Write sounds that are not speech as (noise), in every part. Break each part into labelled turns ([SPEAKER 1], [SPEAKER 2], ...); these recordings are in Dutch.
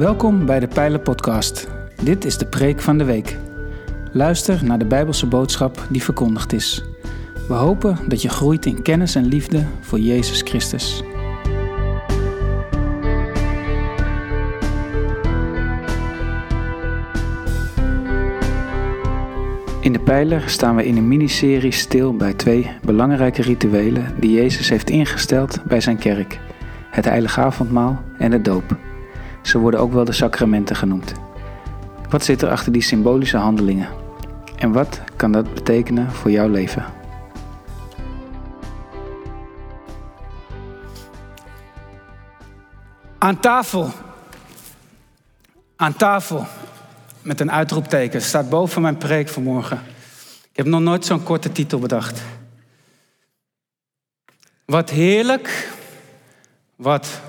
[SPEAKER 1] Welkom bij de Pijlen Podcast. Dit is de preek van de week. Luister naar de Bijbelse boodschap die verkondigd is. We hopen dat je groeit in kennis en liefde voor Jezus Christus. In de pijler staan we in een miniserie stil bij twee belangrijke rituelen die Jezus heeft ingesteld bij zijn kerk: het heilige avondmaal en de doop. Ze worden ook wel de sacramenten genoemd. Wat zit er achter die symbolische handelingen? En wat kan dat betekenen voor jouw leven?
[SPEAKER 2] Aan tafel. Aan tafel. Met een uitroepteken. Staat boven mijn preek vanmorgen. Ik heb nog nooit zo'n korte titel bedacht. Wat heerlijk. Wat,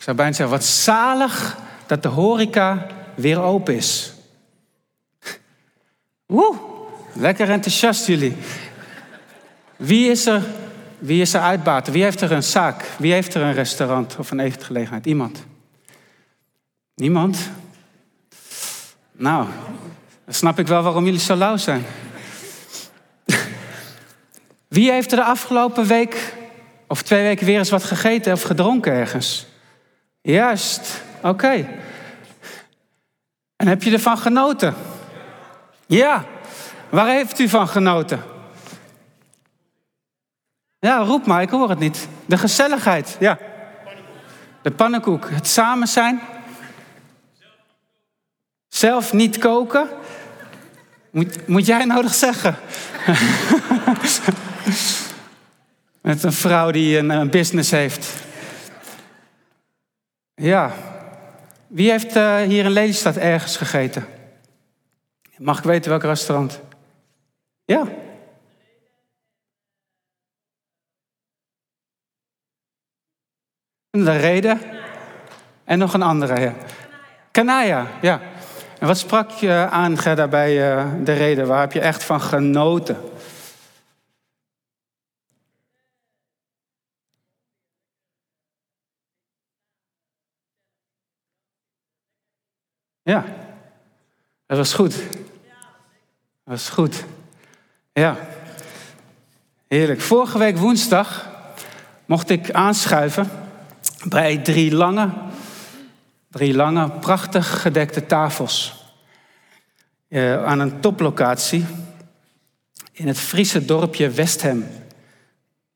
[SPEAKER 2] ik zou bijna zeggen, wat zalig dat de horeca weer open is. Woe, lekker enthousiast jullie. Wie is er, wie is er uitbater? Wie heeft er een zaak? Wie heeft er een restaurant of een eetgelegenheid? Iemand? Niemand? Nou, dan snap ik wel waarom jullie zo lauw zijn. Wie heeft er de afgelopen week of twee weken weer eens wat gegeten of gedronken ergens? Juist, oké. En heb je ervan genoten? Ja. Waar heeft u van genoten? Ja, roep maar, ik hoor het niet. De gezelligheid, ja. De pannenkoek, het samen zijn. Zelf niet koken. Moet, moet jij nodig zeggen? (laughs) Met een vrouw die een, een business heeft. Ja. Wie heeft uh, hier in Lelystad ergens gegeten? Mag ik weten welk restaurant? Ja. De reden. En nog een andere, ja. Kanaya, ja. En wat sprak je aan, Gerda, bij uh, de reden? Waar heb je echt van genoten? Ja, dat was goed. Dat was goed. Ja, heerlijk. Vorige week woensdag mocht ik aanschuiven bij drie lange, drie lange, prachtig gedekte tafels. Uh, aan een toplocatie in het Friese dorpje Westham.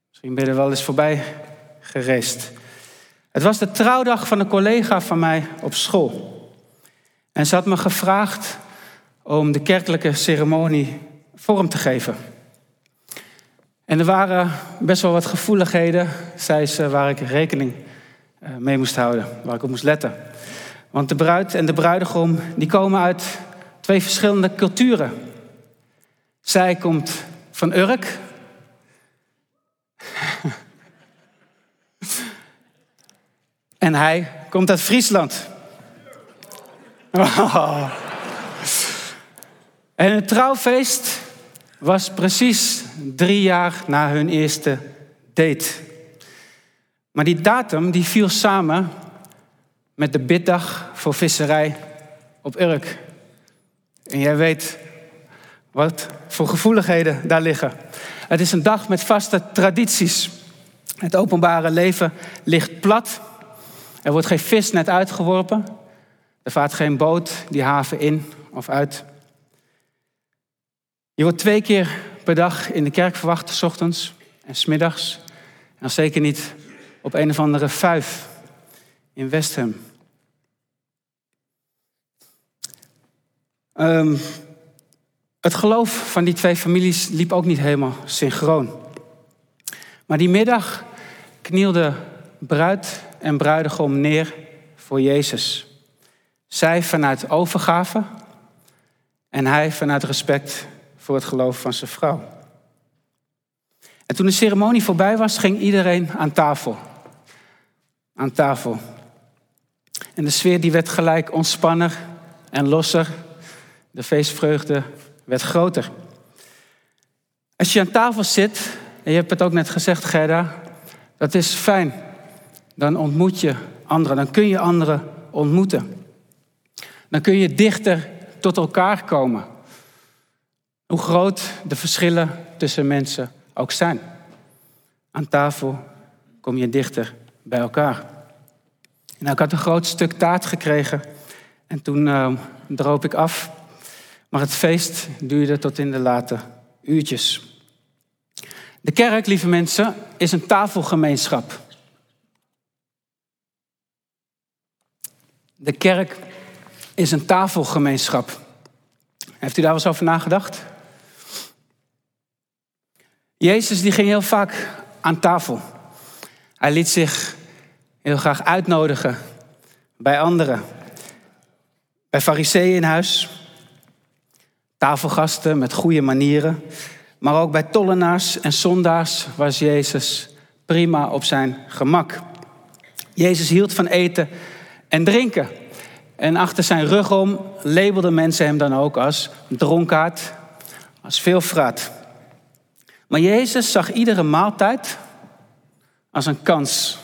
[SPEAKER 2] Misschien ben je er wel eens voorbij gereisd. Het was de trouwdag van een collega van mij op school. En ze had me gevraagd om de kerkelijke ceremonie vorm te geven. En er waren best wel wat gevoeligheden, zei ze, waar ik rekening eh, mee moest houden, waar ik op moest letten. Want de bruid en de bruidegom, die komen uit twee verschillende culturen. Zij komt van Urk. (laughs) en hij komt uit Friesland. (laughs) En het trouwfeest was precies drie jaar na hun eerste date. Maar die datum die viel samen met de biddag voor visserij op Urk. En jij weet wat voor gevoeligheden daar liggen. Het is een dag met vaste tradities. Het openbare leven ligt plat. Er wordt geen vis net uitgeworpen. Er vaart geen boot die haven in of uit. Je wordt twee keer per dag in de kerk verwacht, s ochtends en s middags. En zeker niet op een of andere vijf in Westham. Um, het geloof van die twee families liep ook niet helemaal synchroon. Maar die middag knielde bruid en bruidegom neer voor Jezus. Zij vanuit overgave en hij vanuit respect voor het geloof van zijn vrouw. En toen de ceremonie voorbij was, ging iedereen aan tafel. Aan tafel. En de sfeer die werd gelijk ontspanner en losser. De feestvreugde werd groter. Als je aan tafel zit, en je hebt het ook net gezegd, Gerda, dat is fijn. Dan ontmoet je anderen, dan kun je anderen ontmoeten. Dan kun je dichter tot elkaar komen. Hoe groot de verschillen tussen mensen ook zijn. Aan tafel kom je dichter bij elkaar. Nou, ik had een groot stuk taart gekregen en toen uh, droop ik af. Maar het feest duurde tot in de late uurtjes. De kerk, lieve mensen, is een tafelgemeenschap. De kerk is een tafelgemeenschap. Heeft u daar wel eens over nagedacht? Jezus die ging heel vaak aan tafel. Hij liet zich heel graag uitnodigen bij anderen. Bij fariseeën in huis, tafelgasten met goede manieren, maar ook bij tollenaars en zondaars was Jezus prima op zijn gemak. Jezus hield van eten en drinken. En achter zijn rug om labelden mensen hem dan ook als dronkaard, als veelvraat. Maar Jezus zag iedere maaltijd als een kans.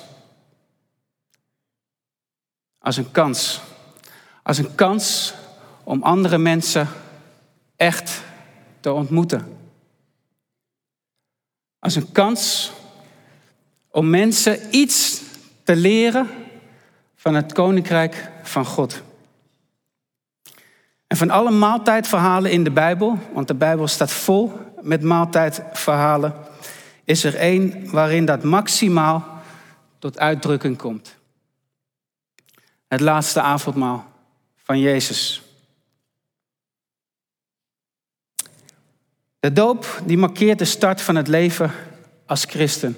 [SPEAKER 2] Als een kans. Als een kans om andere mensen echt te ontmoeten. Als een kans om mensen iets te leren van het koninkrijk van God. En van alle maaltijdverhalen in de Bijbel, want de Bijbel staat vol met maaltijdverhalen, is er één waarin dat maximaal tot uitdrukking komt. Het laatste avondmaal van Jezus. De doop die markeert de start van het leven als christen.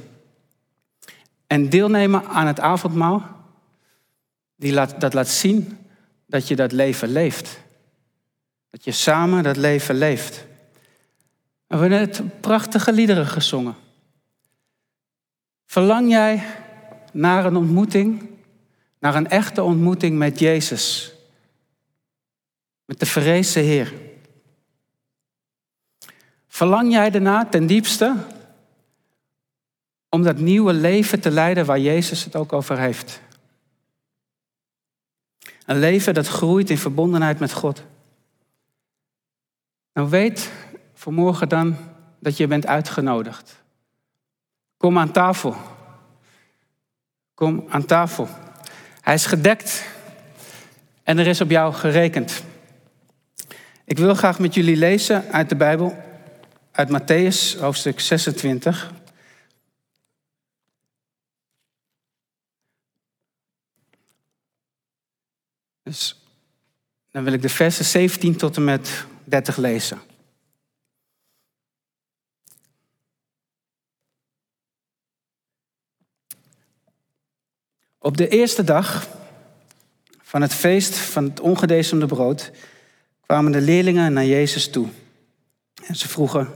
[SPEAKER 2] En deelnemen aan het avondmaal, die laat, dat laat zien dat je dat leven leeft. Dat je samen dat leven leeft. We hebben net prachtige liederen gezongen. Verlang jij naar een ontmoeting, naar een echte ontmoeting met Jezus? Met de verrezen Heer. Verlang jij erna ten diepste om dat nieuwe leven te leiden waar Jezus het ook over heeft? Een leven dat groeit in verbondenheid met God. Nou weet vanmorgen dan dat je bent uitgenodigd. Kom aan tafel. Kom aan tafel. Hij is gedekt en er is op jou gerekend. Ik wil graag met jullie lezen uit de Bijbel, uit Matthäus hoofdstuk 26. Dus dan wil ik de versen 17 tot en met 30 lezen. Op de eerste dag van het feest van het ongedecemde brood kwamen de leerlingen naar Jezus toe. En ze vroegen,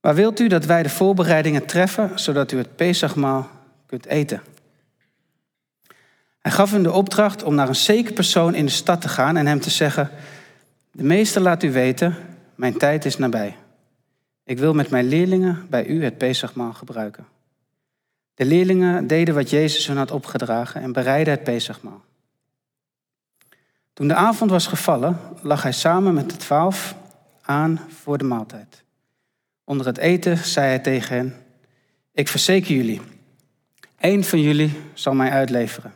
[SPEAKER 2] waar wilt u dat wij de voorbereidingen treffen, zodat u het Pesachmaal kunt eten? Hij gaf hen de opdracht om naar een zeker persoon in de stad te gaan en hem te zeggen, de meester laat u weten, mijn tijd is nabij. Ik wil met mijn leerlingen bij u het Pesachmaal gebruiken. De leerlingen deden wat Jezus hun had opgedragen en bereidden het Pesachmaal. Toen de avond was gevallen, lag hij samen met de twaalf aan voor de maaltijd. Onder het eten zei hij tegen hen, ik verzeker jullie, één van jullie zal mij uitleveren.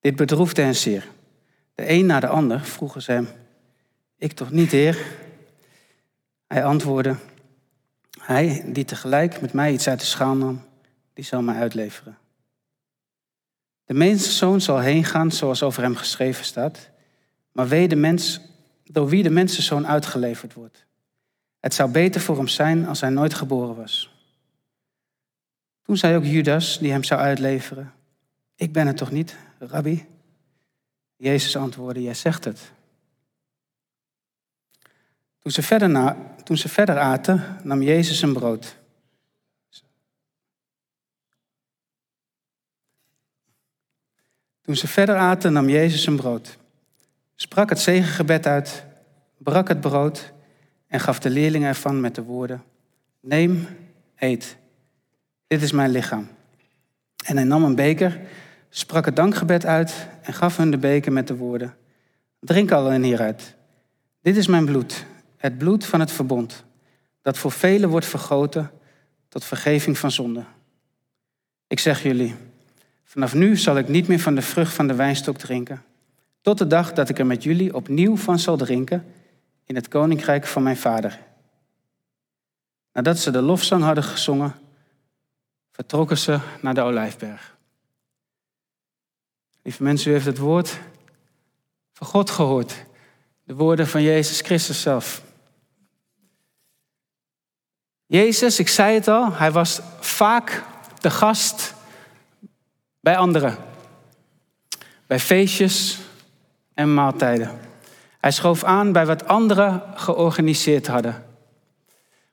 [SPEAKER 2] Dit bedroefde hen zeer. De een na de ander vroegen ze hem, ik toch niet, heer? Hij antwoordde, hij die tegelijk met mij iets uit de schaal nam, die zal mij uitleveren. De mensenzoon zal heen gaan zoals over hem geschreven staat, maar wee de mens door wie de mensenzoon uitgeleverd wordt. Het zou beter voor hem zijn als hij nooit geboren was. Toen zei ook Judas, die hem zou uitleveren, ik ben het toch niet, rabbi? Jezus antwoordde, jij zegt het. Toen ze, verder na, toen ze verder aten, nam Jezus een brood. Toen ze verder aten, nam Jezus een brood. Sprak het zegengebed uit, brak het brood en gaf de leerlingen ervan met de woorden: Neem, eet. Dit is mijn lichaam. En hij nam een beker, sprak het dankgebed uit en gaf hun de beker met de woorden: Drink allen hieruit. Dit is mijn bloed, het bloed van het verbond, dat voor velen wordt vergoten tot vergeving van zonde. Ik zeg jullie, vanaf nu zal ik niet meer van de vrucht van de wijnstok drinken, tot de dag dat ik er met jullie opnieuw van zal drinken in het koninkrijk van mijn vader. Nadat ze de lofzang hadden gezongen, vertrokken ze naar de Olijfberg. Lieve mensen, u heeft het woord van God gehoord. De woorden van Jezus Christus zelf. Jezus, ik zei het al, hij was vaak de gast bij anderen. Bij feestjes en maaltijden. Hij schoof aan bij wat anderen georganiseerd hadden.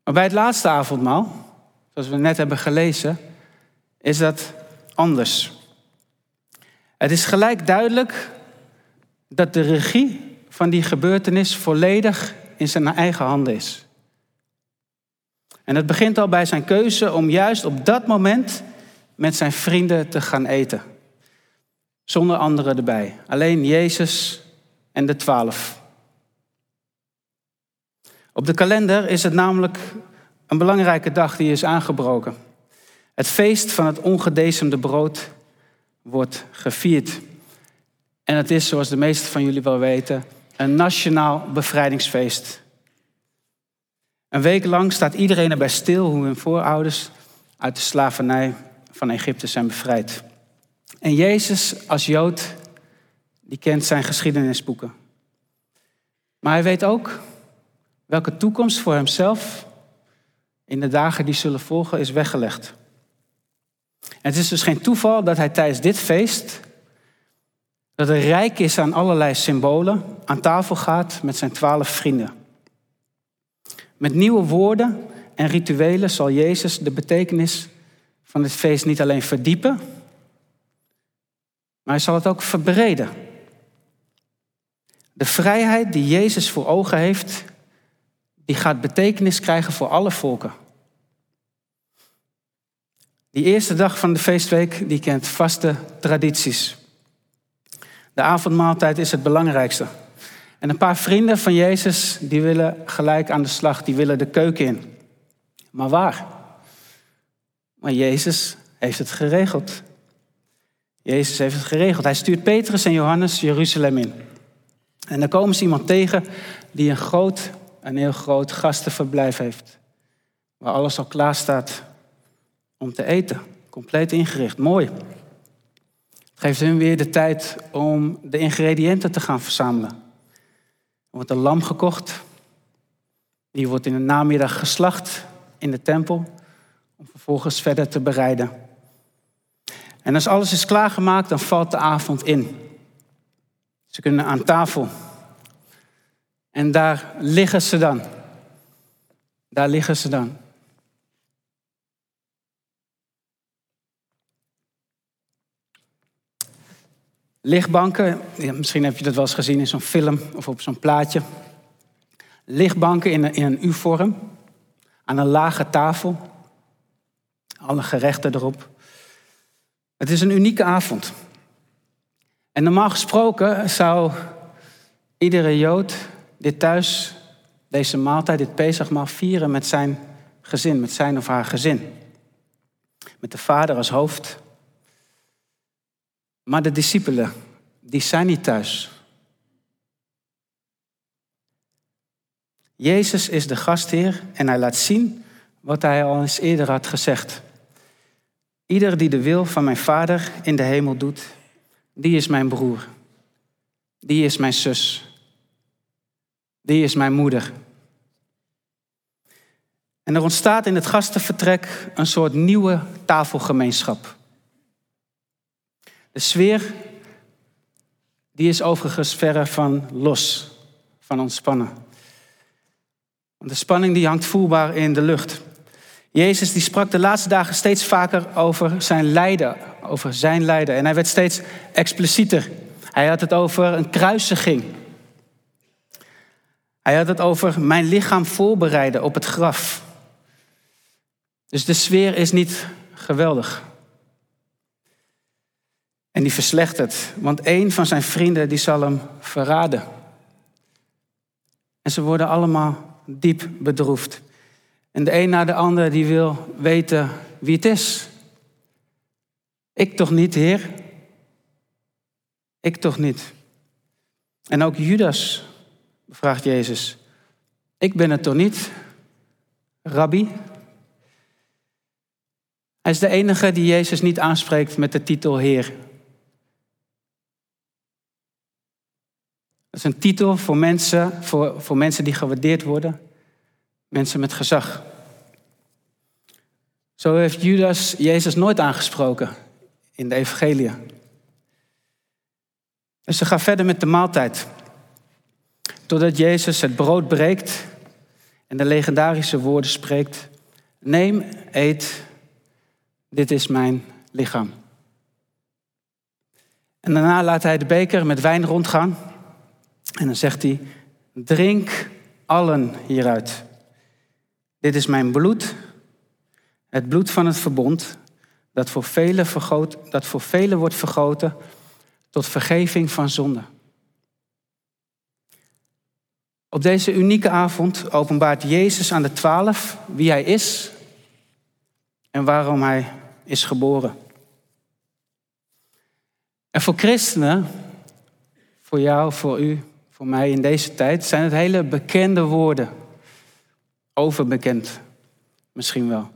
[SPEAKER 2] Maar bij het laatste avondmaal, zoals we net hebben gelezen, is dat anders. Het is gelijk duidelijk dat de regie van die gebeurtenis volledig in zijn eigen handen is. En het begint al bij zijn keuze om juist op dat moment met zijn vrienden te gaan eten. Zonder anderen erbij. Alleen Jezus en de twaalf. Op de kalender is het namelijk een belangrijke dag die is aangebroken. Het feest van het ongedecemde brood wordt gevierd. En het is, zoals de meesten van jullie wel weten, een nationaal bevrijdingsfeest. Een week lang staat iedereen erbij stil hoe hun voorouders uit de slavernij van Egypte zijn bevrijd. En Jezus als Jood, die kent zijn geschiedenisboeken. Maar hij weet ook welke toekomst voor hemzelf in de dagen die zullen volgen is weggelegd. Het is dus geen toeval dat hij tijdens dit feest, dat hij rijk is aan allerlei symbolen, aan tafel gaat met zijn twaalf vrienden. Met nieuwe woorden en rituelen zal Jezus de betekenis van dit feest niet alleen verdiepen, maar hij zal het ook verbreden. De vrijheid die Jezus voor ogen heeft, die gaat betekenis krijgen voor alle volken. Die eerste dag van de feestweek die kent vaste tradities. De avondmaaltijd is het belangrijkste. En een paar vrienden van Jezus die willen gelijk aan de slag, die willen de keuken in. Maar waar? Maar Jezus heeft het geregeld. Jezus heeft het geregeld. Hij stuurt Petrus en Johannes Jeruzalem in. En dan komen ze iemand tegen die een groot, een heel groot gastenverblijf heeft. Waar alles al klaar staat om te eten. Compleet ingericht. Mooi. Het geeft hun weer de tijd om de ingrediënten te gaan verzamelen. Er wordt een lam gekocht. Die wordt in de namiddag geslacht in de tempel. Om vervolgens verder te bereiden. En als alles is klaargemaakt, dan valt de avond in. Ze kunnen aan tafel. En daar liggen ze dan. Daar liggen ze dan. Lichtbanken, misschien heb je dat wel eens gezien in zo'n film of op zo'n plaatje. Lichtbanken in een, in een U-vorm, aan een lage tafel, alle gerechten erop. Het is een unieke avond. En normaal gesproken zou iedere Jood dit thuis, deze maaltijd, dit Pesachmaal, vieren met zijn gezin, met zijn of haar gezin. Met de vader als hoofd maar de discipelen, die zijn niet thuis. Jezus is de gastheer en hij laat zien wat hij al eens eerder had gezegd. Ieder die de wil van mijn vader in de hemel doet, die is mijn broer. Die is mijn zus. Die is mijn moeder. En er ontstaat in het gastenvertrek een soort nieuwe tafelgemeenschap. De sfeer, die is overigens verre van los, van ontspannen. Want de spanning die hangt voelbaar in de lucht. Jezus die sprak de laatste dagen steeds vaker over zijn lijden, over zijn lijden. En hij werd steeds explicieter. Hij had het over een kruisiging. Hij had het over mijn lichaam voorbereiden op het graf. Dus de sfeer is niet geweldig. En die verslechtert, want een van zijn vrienden die zal hem verraden. En ze worden allemaal diep bedroefd. En de een na de ander die wil weten wie het is. Ik toch niet, Heer? Ik toch niet. En ook Judas vraagt Jezus: Ik ben het toch niet, Rabbi? Hij is de enige die Jezus niet aanspreekt met de titel Heer. Dat is een titel voor mensen, voor, voor mensen die gewaardeerd worden, mensen met gezag. Zo heeft Judas Jezus nooit aangesproken in de evangelie. Dus ze gaan verder met de maaltijd. Totdat Jezus het brood breekt en de legendarische woorden spreekt. Neem, eet, dit is mijn lichaam. En daarna laat hij de beker met wijn rondgaan. En dan zegt hij, drink allen hieruit. Dit is mijn bloed, het bloed van het verbond, dat voor velen, vergoot, dat voor velen wordt vergoten tot vergeving van zonde. Op deze unieke avond openbaart Jezus aan de twaalf wie hij is en waarom hij is geboren. En voor christenen, voor jou, voor u, voor mij in deze tijd, zijn het hele bekende woorden. Overbekend, misschien wel.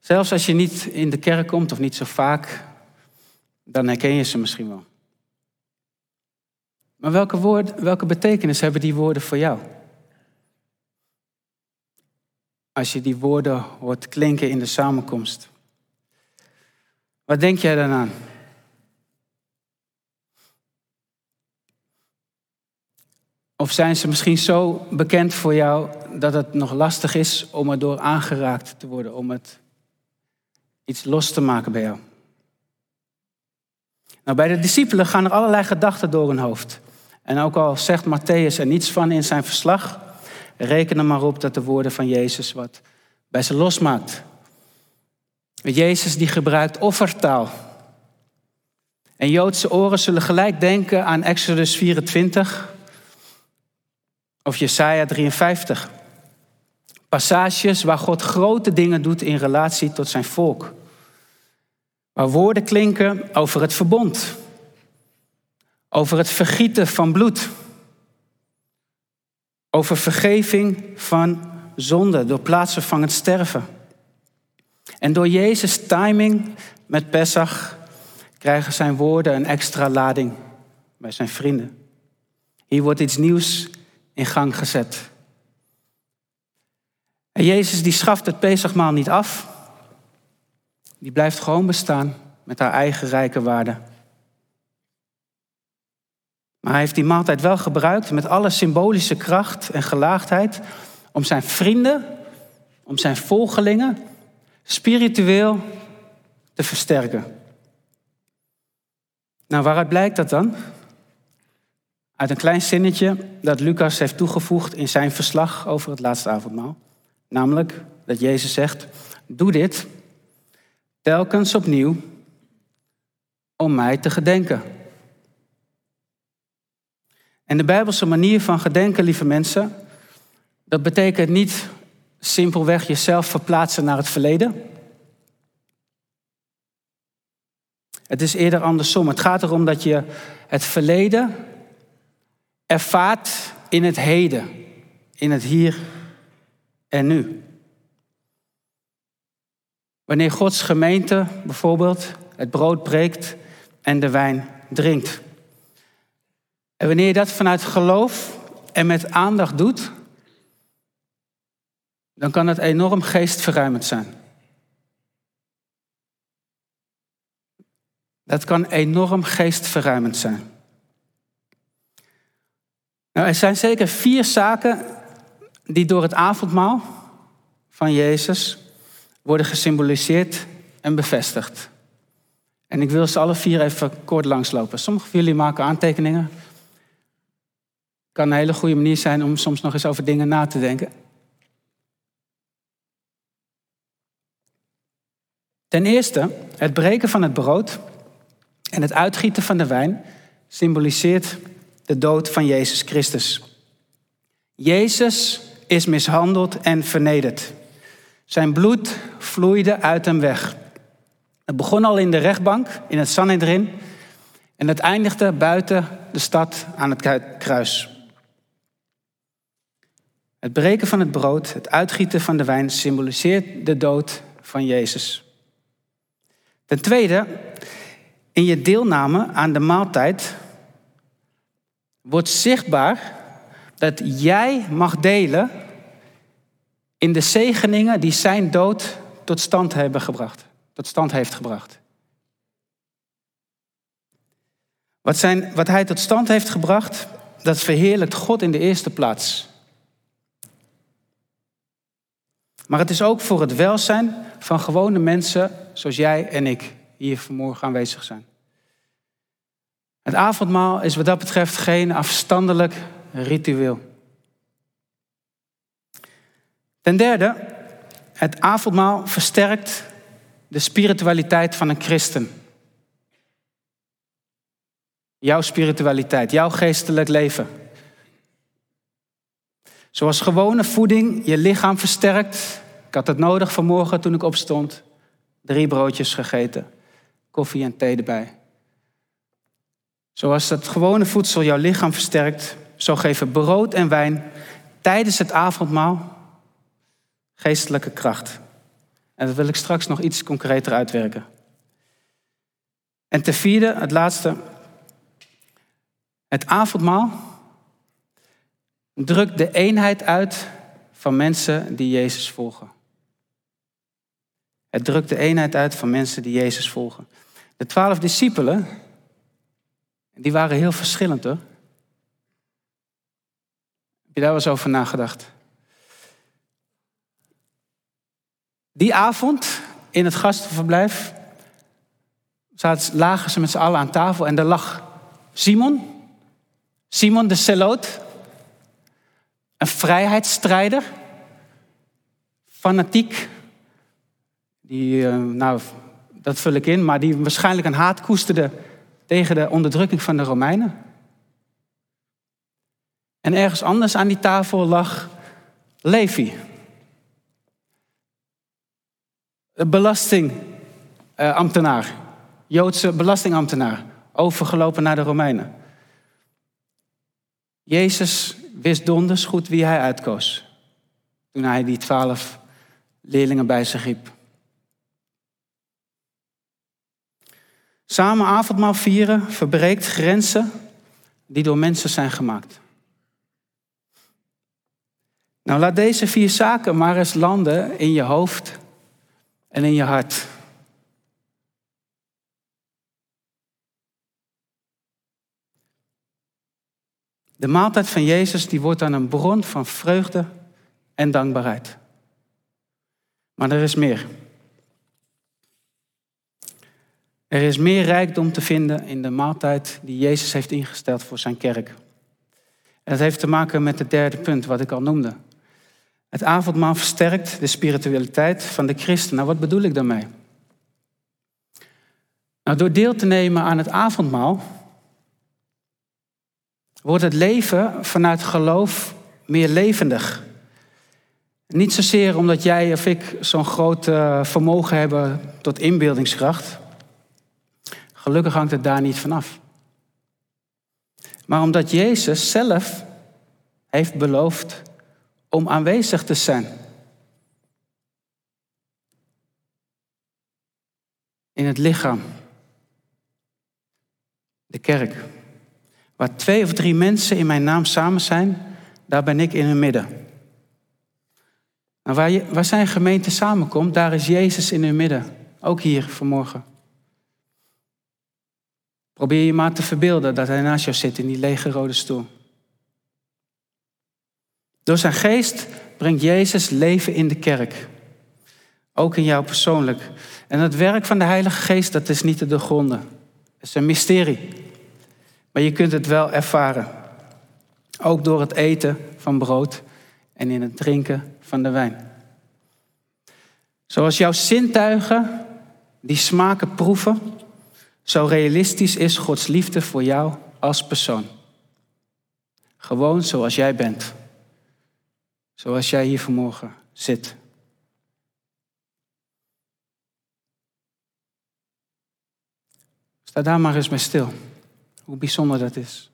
[SPEAKER 2] Zelfs als je niet in de kerk komt of niet zo vaak, dan herken je ze misschien wel. Maar welke, woord, welke betekenis hebben die woorden voor jou? Als je die woorden hoort klinken in de samenkomst. Wat denk jij dan aan? Of zijn ze misschien zo bekend voor jou dat het nog lastig is om erdoor aangeraakt te worden, om het iets los te maken bij jou? Nou, bij de discipelen gaan er allerlei gedachten door hun hoofd. En ook al zegt Matthäus er niets van in zijn verslag, reken er maar op dat de woorden van Jezus wat bij ze losmaakt. Jezus die gebruikt offertaal. En Joodse oren zullen gelijk denken aan Exodus 24 of Jesaja 53. Passages waar God grote dingen doet in relatie tot zijn volk. Waar woorden klinken over het verbond. Over het vergieten van bloed. Over vergeving van zonde door plaatsvervangend sterven. En door Jezus' timing met Pesach krijgen zijn woorden een extra lading bij zijn vrienden. Hier wordt iets nieuws in gang gezet. En Jezus die schaft het Pesachmaal niet af. Die blijft gewoon bestaan met haar eigen rijke waarde. Maar hij heeft die maaltijd wel gebruikt met alle symbolische kracht en gelaagdheid om zijn vrienden, om zijn volgelingen spiritueel te versterken. Nou, waaruit blijkt dat dan? Uit een klein zinnetje dat Lucas heeft toegevoegd in zijn verslag over het laatste avondmaal. Namelijk dat Jezus zegt, doe dit telkens opnieuw om mij te gedenken. En de Bijbelse manier van gedenken, lieve mensen, dat betekent niet simpelweg jezelf verplaatsen naar het verleden. Het is eerder andersom. Het gaat erom dat je het verleden ervaart in het heden, in het hier en nu. Wanneer Gods gemeente bijvoorbeeld het brood breekt en de wijn drinkt. En wanneer je dat vanuit geloof en met aandacht doet, dan kan het enorm geestverruimend zijn. Dat kan enorm geestverruimend zijn. Nou, er zijn zeker vier zaken die door het avondmaal van Jezus worden gesymboliseerd en bevestigd. En ik wil ze alle vier even kort langslopen. Sommige van jullie maken aantekeningen. Kan een hele goede manier zijn om soms nog eens over dingen na te denken. Ten eerste, het breken van het brood en het uitgieten van de wijn symboliseert de dood van Jezus Christus. Jezus is mishandeld en vernederd. Zijn bloed vloeide uit hem weg. Het begon al in de rechtbank, in het Sanhedrin. En het eindigde buiten de stad aan het kruis. Het breken van het brood, het uitgieten van de wijn symboliseert de dood van Jezus. Ten tweede, in je deelname aan de maaltijd wordt zichtbaar dat jij mag delen in de zegeningen die zijn dood tot stand hebben gebracht, tot stand heeft gebracht. Wat, zijn, wat hij tot stand heeft gebracht, dat verheerlijkt God in de eerste plaats. Maar het is ook voor het welzijn van gewone mensen zoals jij en ik hier vanmorgen aanwezig zijn. Het avondmaal is wat dat betreft geen afstandelijk ritueel. Ten derde, het avondmaal versterkt de spiritualiteit van een christen. Jouw spiritualiteit, jouw geestelijk leven. Zoals gewone voeding je lichaam versterkt. Ik had het nodig vanmorgen toen ik opstond. Drie broodjes gegeten, koffie en thee erbij. Zoals het gewone voedsel jouw lichaam versterkt, zo geven brood en wijn tijdens het avondmaal geestelijke kracht. En dat wil ik straks nog iets concreter uitwerken. En ten vierde, het laatste. Het avondmaal drukt de eenheid uit van mensen die Jezus volgen. Het drukt de eenheid uit van mensen die Jezus volgen. De twaalf discipelen, die waren heel verschillend hoor. Heb je daar wel eens over nagedacht? Die avond in het gastenverblijf lagen ze met z'n allen aan tafel en er lag Simon, Simon de Celoot, een vrijheidsstrijder, fanatiek, die, eh, nou, dat vul ik in, maar die waarschijnlijk een haat koesterde tegen de onderdrukking van de Romeinen. En ergens anders aan die tafel lag Levi. Een belastingambtenaar. Joodse belastingambtenaar. Overgelopen naar de Romeinen. Jezus wist donders goed wie hij uitkoos. Toen hij die twaalf leerlingen bij zich riep. Samen avondmaal vieren verbreekt grenzen die door mensen zijn gemaakt. Nou, laat deze vier zaken maar eens landen in je hoofd en in je hart. De maaltijd van Jezus die wordt dan een bron van vreugde en dankbaarheid. Maar er is meer. Er is meer rijkdom te vinden in de maaltijd die Jezus heeft ingesteld voor zijn kerk. En dat heeft te maken met het derde punt wat ik al noemde. Het avondmaal versterkt de spiritualiteit van de christen. Nou, wat bedoel ik daarmee? Nou, door deel te nemen aan het avondmaal wordt het leven vanuit geloof meer levendig. Niet zozeer omdat jij of ik zo'n groot vermogen hebben tot inbeeldingskracht. Gelukkig hangt het daar niet vanaf. Maar omdat Jezus zelf heeft beloofd om aanwezig te zijn. In het lichaam. De kerk. Waar twee of drie mensen in mijn naam samen zijn, daar ben ik in hun midden. En waar, je, waar zijn gemeente samenkomt, daar is Jezus in hun midden. Ook hier vanmorgen. Probeer je maar te verbeelden dat hij naast jou zit in die lege rode stoel. Door zijn geest brengt Jezus leven in de kerk. Ook in jou persoonlijk. En het werk van de Heilige Geest, dat is niet te doorgronden. Het is een mysterie. Maar je kunt het wel ervaren. Ook door het eten van brood en in het drinken van de wijn. Zoals jouw zintuigen die smaken proeven, zo realistisch is Gods liefde voor jou als persoon. Gewoon zoals jij bent. Zoals jij hier vanmorgen zit. Sta daar maar eens bij stil. Hoe bijzonder dat is.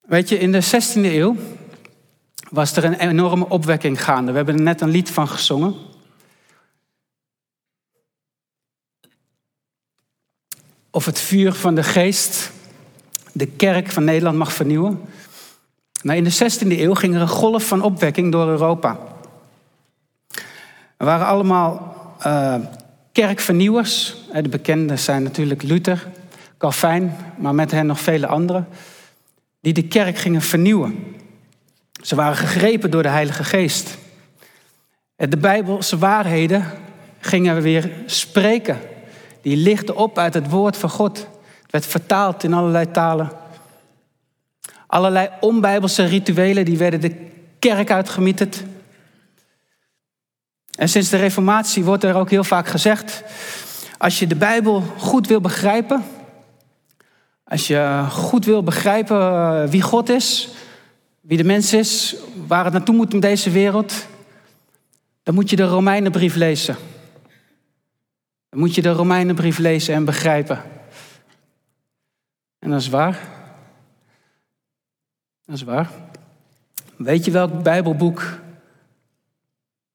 [SPEAKER 2] Weet je, in de 16e eeuw was er een enorme opwekking gaande. We hebben er net een lied van gezongen. Of het vuur van de geest de kerk van Nederland mag vernieuwen. Nou, in de 16e eeuw ging er een golf van opwekking door Europa. Er waren allemaal uh, kerkvernieuwers. De bekende zijn natuurlijk Luther, Calvijn, maar met hen nog vele anderen. Die de kerk gingen vernieuwen. Ze waren gegrepen door de Heilige Geest. De Bijbelse waarheden gingen weer spreken. Die lichten op uit het woord van God. Het werd vertaald in allerlei talen. Allerlei onbijbelse rituelen die werden de kerk uitgemieterd. En sinds de Reformatie wordt er ook heel vaak gezegd: als je de Bijbel goed wil begrijpen, als je goed wil begrijpen eh, wie God is, wie de mens is, waar het naartoe moet in deze wereld, dan moet je de Romeinenbrief lezen. Moet je de Romeinenbrief lezen en begrijpen. En dat is waar. Dat is waar. Weet je welk Bijbelboek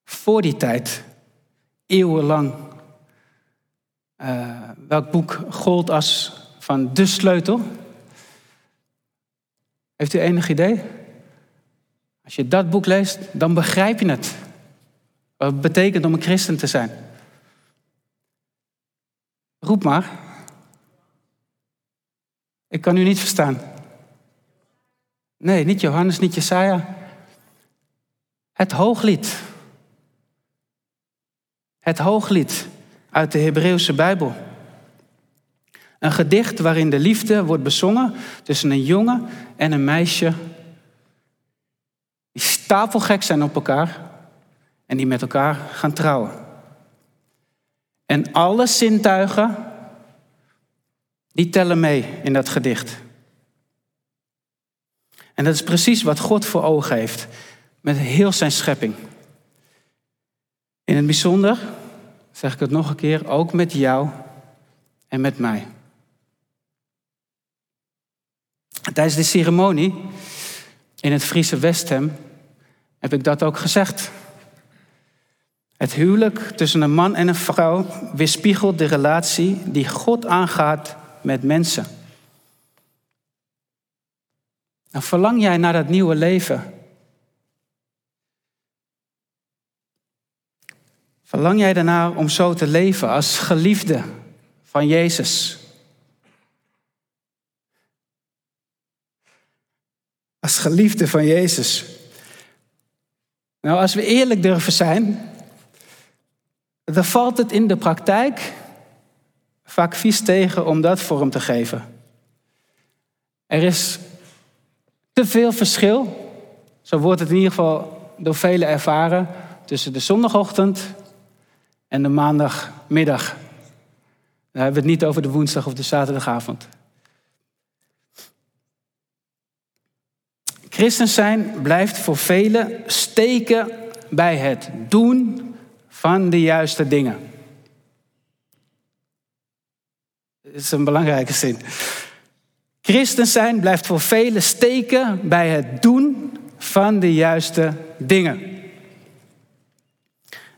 [SPEAKER 2] voor die tijd, eeuwenlang, uh, welk boek gold als van de sleutel? Heeft u enig idee? Als je dat boek leest, dan begrijp je het. Wat het betekent om een christen te zijn. Roep maar. Ik kan u niet verstaan. Nee, niet Johannes, niet Jesaja. Het hooglied. Het hooglied uit de Hebreeuwse Bijbel. Een gedicht waarin de liefde wordt bezongen tussen een jongen en een meisje. Die stapelgek zijn op elkaar en die met elkaar gaan trouwen. En alle zintuigen, die tellen mee in dat gedicht. En dat is precies wat God voor ogen heeft met heel zijn schepping. In het bijzonder, zeg ik het nog een keer, ook met jou en met mij. Tijdens de ceremonie in het Friese Westham heb ik dat ook gezegd. Het huwelijk tussen een man en een vrouw weerspiegelt de relatie die God aangaat met mensen. En verlang jij naar dat nieuwe leven? Verlang jij daarnaar om zo te leven als geliefde van Jezus? Als geliefde van Jezus. Nou, als we eerlijk durven zijn, dan valt het in de praktijk vaak vies tegen om dat vorm te geven. Er is te veel verschil, zo wordt het in ieder geval door velen ervaren, tussen de zondagochtend en de maandagmiddag. Dan hebben we het niet over de woensdag of de zaterdagavond. Christen zijn blijft voor velen steken bij het doen van de juiste dingen. Dat is een belangrijke zin. Christen zijn blijft voor velen steken bij het doen van de juiste dingen.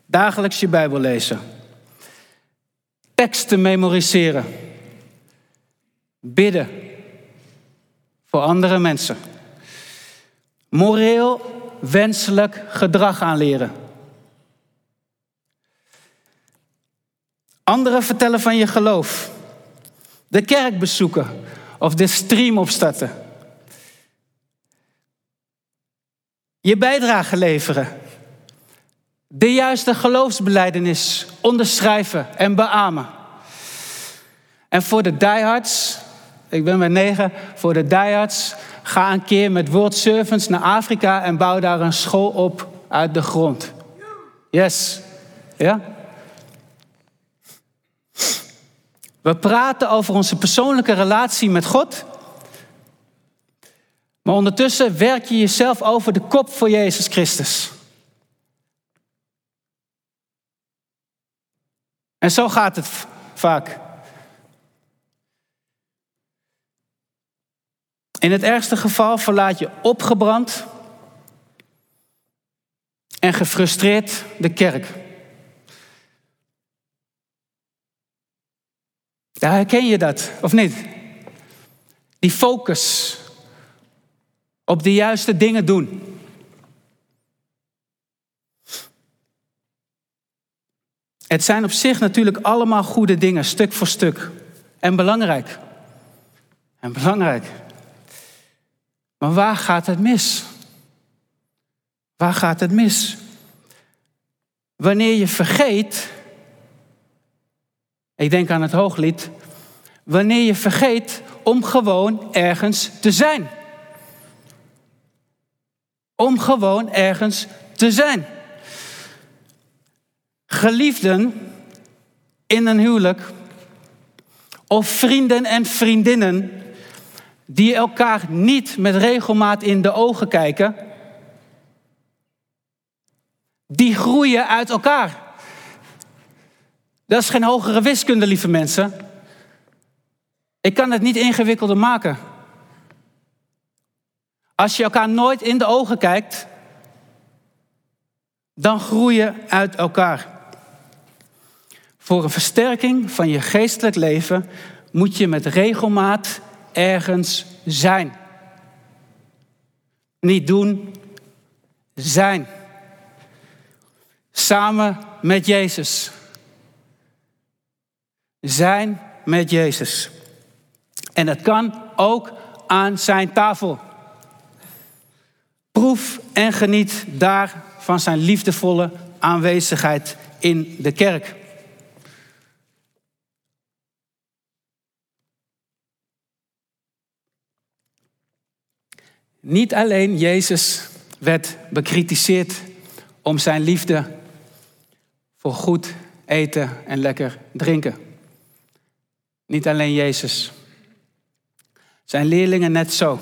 [SPEAKER 2] Dagelijks je Bijbel lezen. Teksten memoriseren. Bidden voor andere mensen. Moreel wenselijk gedrag aanleren. Anderen vertellen van je geloof. De kerk bezoeken of de stream opstarten. Je bijdrage leveren. De juiste geloofsbeleidenis onderschrijven en beamen. En voor de diehards, ik ben bij negen, voor de diehards, ga een keer met World Servants naar Afrika en bouw daar een school op uit de grond. Yes. Ja? We praten over onze persoonlijke relatie met God. Maar ondertussen werk je jezelf over de kop voor Jezus Christus. En zo gaat het vaak. In het ergste geval verlaat je opgebrand en gefrustreerd de kerk. Ja, herken je dat, of niet? Die focus op de juiste dingen doen. Het zijn op zich natuurlijk allemaal goede dingen, stuk voor stuk. En belangrijk. En belangrijk. Maar waar gaat het mis? Waar gaat het mis? Wanneer je vergeet, ik denk aan het hooglied, wanneer je vergeet om gewoon ergens te zijn. Om gewoon ergens te zijn. Geliefden in een huwelijk of vrienden en vriendinnen die elkaar niet met regelmaat in de ogen kijken, die groeien uit elkaar. Dat is geen hogere wiskunde, lieve mensen. Ik kan het niet ingewikkelder maken. Als je elkaar nooit in de ogen kijkt, dan groei je uit elkaar. Voor een versterking van je geestelijk leven moet je met regelmaat ergens zijn. Niet doen, zijn. Samen met Jezus. Zijn met Jezus. En dat kan ook aan zijn tafel. Proef en geniet daar van zijn liefdevolle aanwezigheid in de kerk. Niet alleen Jezus werd bekritiseerd om zijn liefde voor goed eten en lekker drinken. Niet alleen Jezus. Zijn leerlingen net zo.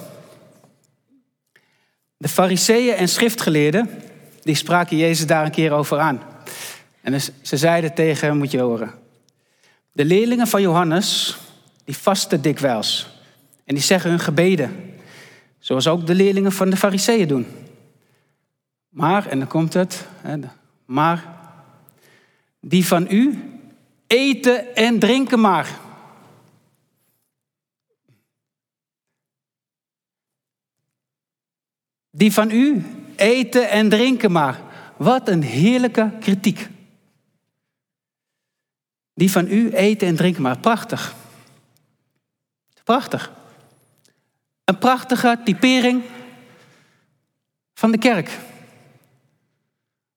[SPEAKER 2] De fariseeën en schriftgeleerden, die spraken Jezus daar een keer over aan. En ze zeiden tegen hem, moet je horen. De leerlingen van Johannes, die vasten dikwijls. En die zeggen hun gebeden. Zoals ook de leerlingen van de fariseeën doen. Maar, en dan komt het, maar die van u eten en drinken maar. Die van u eten en drinken maar. Wat een heerlijke kritiek. Die van u eten en drinken maar. Prachtig. Prachtig. Een prachtige typering van de kerk.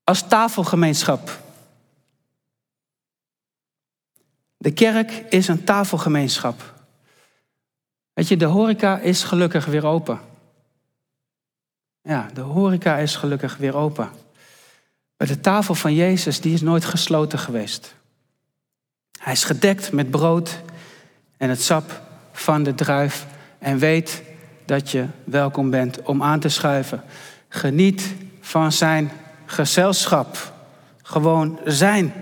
[SPEAKER 2] Als tafelgemeenschap. De kerk is een tafelgemeenschap. Weet je, de horeca is gelukkig weer open. Ja, de horeca is gelukkig weer open. Maar de tafel van Jezus, die is nooit gesloten geweest. Hij is gedekt met brood en het sap van de druif en weet dat je welkom bent om aan te schuiven. Geniet van zijn gezelschap. Gewoon zijn.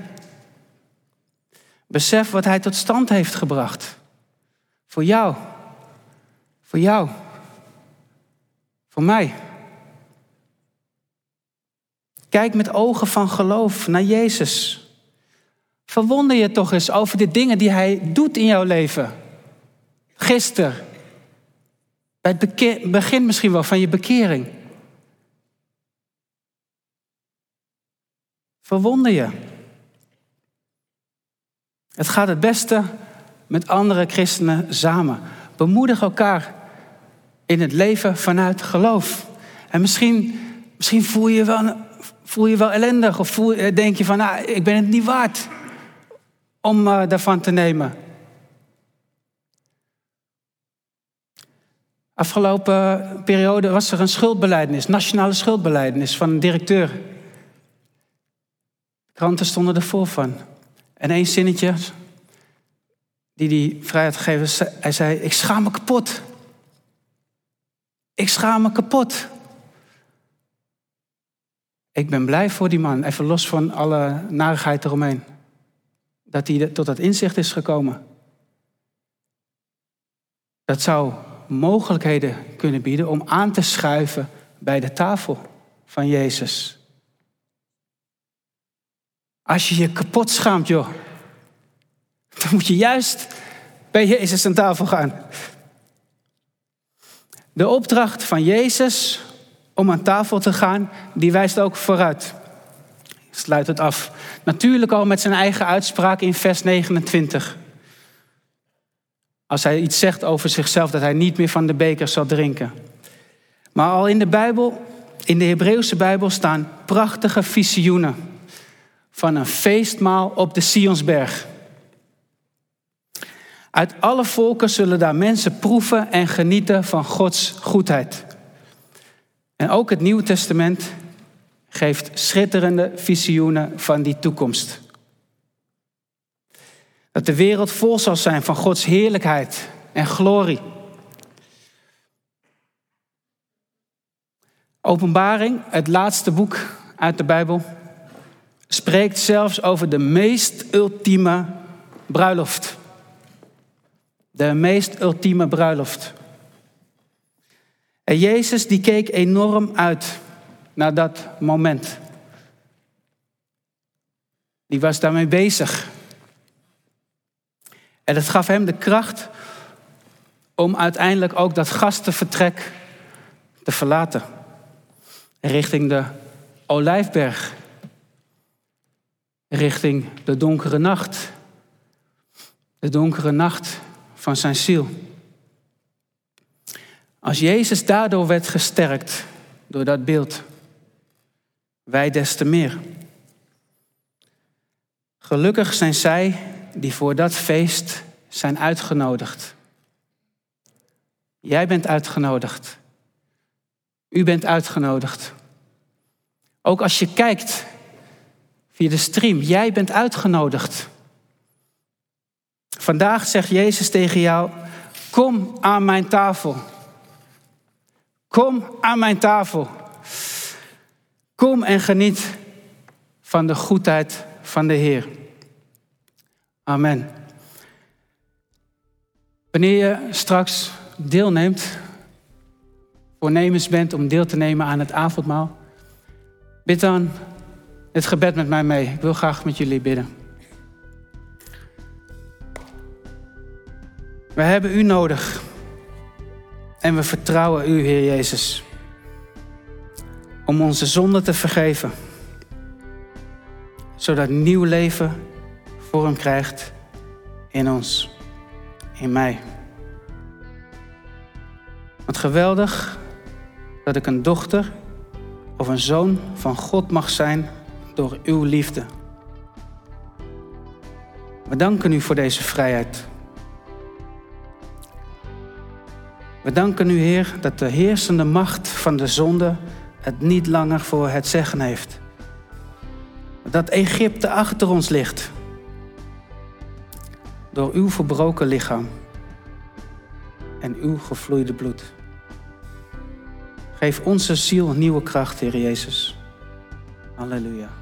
[SPEAKER 2] Besef wat hij tot stand heeft gebracht. Voor jou. Voor jou. Voor mij. Kijk met ogen van geloof naar Jezus. Verwonder je toch eens over de dingen die Hij doet in jouw leven. Gisteren. Bij het begin misschien wel van je bekering. Verwonder je. Het gaat het beste met andere christenen samen. Bemoedig elkaar in het leven vanuit geloof. En misschien, misschien voel je wel voel je wel ellendig of voel, eh, denk je van, nou, ik ben het niet waard om uh, daarvan te nemen. Afgelopen periode was er een schuldbeleidnis, nationale schuldbeleidnis van een directeur. Kranten stonden ervoor van. En één zinnetje die hij vrij had gegeven, hij zei, ik schaam me kapot. Ik schaam me kapot. Ik ben blij voor die man, even los van alle narigheid eromheen. Dat hij tot dat inzicht is gekomen. Dat zou mogelijkheden kunnen bieden om aan te schuiven bij de tafel van Jezus. Als je je kapot schaamt, joh, dan moet je juist bij Jezus aan tafel gaan. De opdracht van Jezus om aan tafel te gaan, die wijst ook vooruit. Ik sluit het af. Natuurlijk al met zijn eigen uitspraak in vers 29. Als hij iets zegt over zichzelf, dat hij niet meer van de beker zal drinken. Maar al in de Bijbel, in de Hebreeuwse Bijbel, staan prachtige visioenen van een feestmaal op de Sionsberg. Uit alle volken zullen daar mensen proeven en genieten van Gods goedheid. En ook het Nieuwe Testament geeft schitterende visioenen van die toekomst. Dat de wereld vol zal zijn van Gods heerlijkheid en glorie. Openbaring, het laatste boek uit de Bijbel, spreekt zelfs over de meest ultieme bruiloft. De meest ultieme bruiloft. En Jezus die keek enorm uit naar dat moment. Die was daarmee bezig. En het gaf hem de kracht om uiteindelijk ook dat gastenvertrek te verlaten. Richting de Olijfberg. Richting de donkere nacht. De donkere nacht van zijn ziel. Als Jezus daardoor werd gesterkt door dat beeld, wij des te meer. Gelukkig zijn zij die voor dat feest zijn uitgenodigd. Jij bent uitgenodigd. U bent uitgenodigd. Ook als je kijkt via de stream, jij bent uitgenodigd. Vandaag zegt Jezus tegen jou: Kom aan mijn tafel. Kom aan mijn tafel. Kom en geniet van de goedheid van de Heer. Amen. Wanneer je straks deelneemt, voornemens bent om deel te nemen aan het avondmaal, bid dan het gebed met mij mee. Ik wil graag met jullie bidden. We hebben u nodig. En we vertrouwen u, Heer Jezus, om onze zonde te vergeven, zodat nieuw leven vorm krijgt in ons, in mij. Wat geweldig dat ik een dochter of een zoon van God mag zijn door uw liefde. We danken u voor deze vrijheid. We danken u, Heer, dat de heersende macht van de zonde het niet langer voor het zeggen heeft. Dat Egypte achter ons ligt. Door uw verbroken lichaam en uw gevloeide bloed. Geef onze ziel nieuwe kracht, Heer Jezus. Halleluja.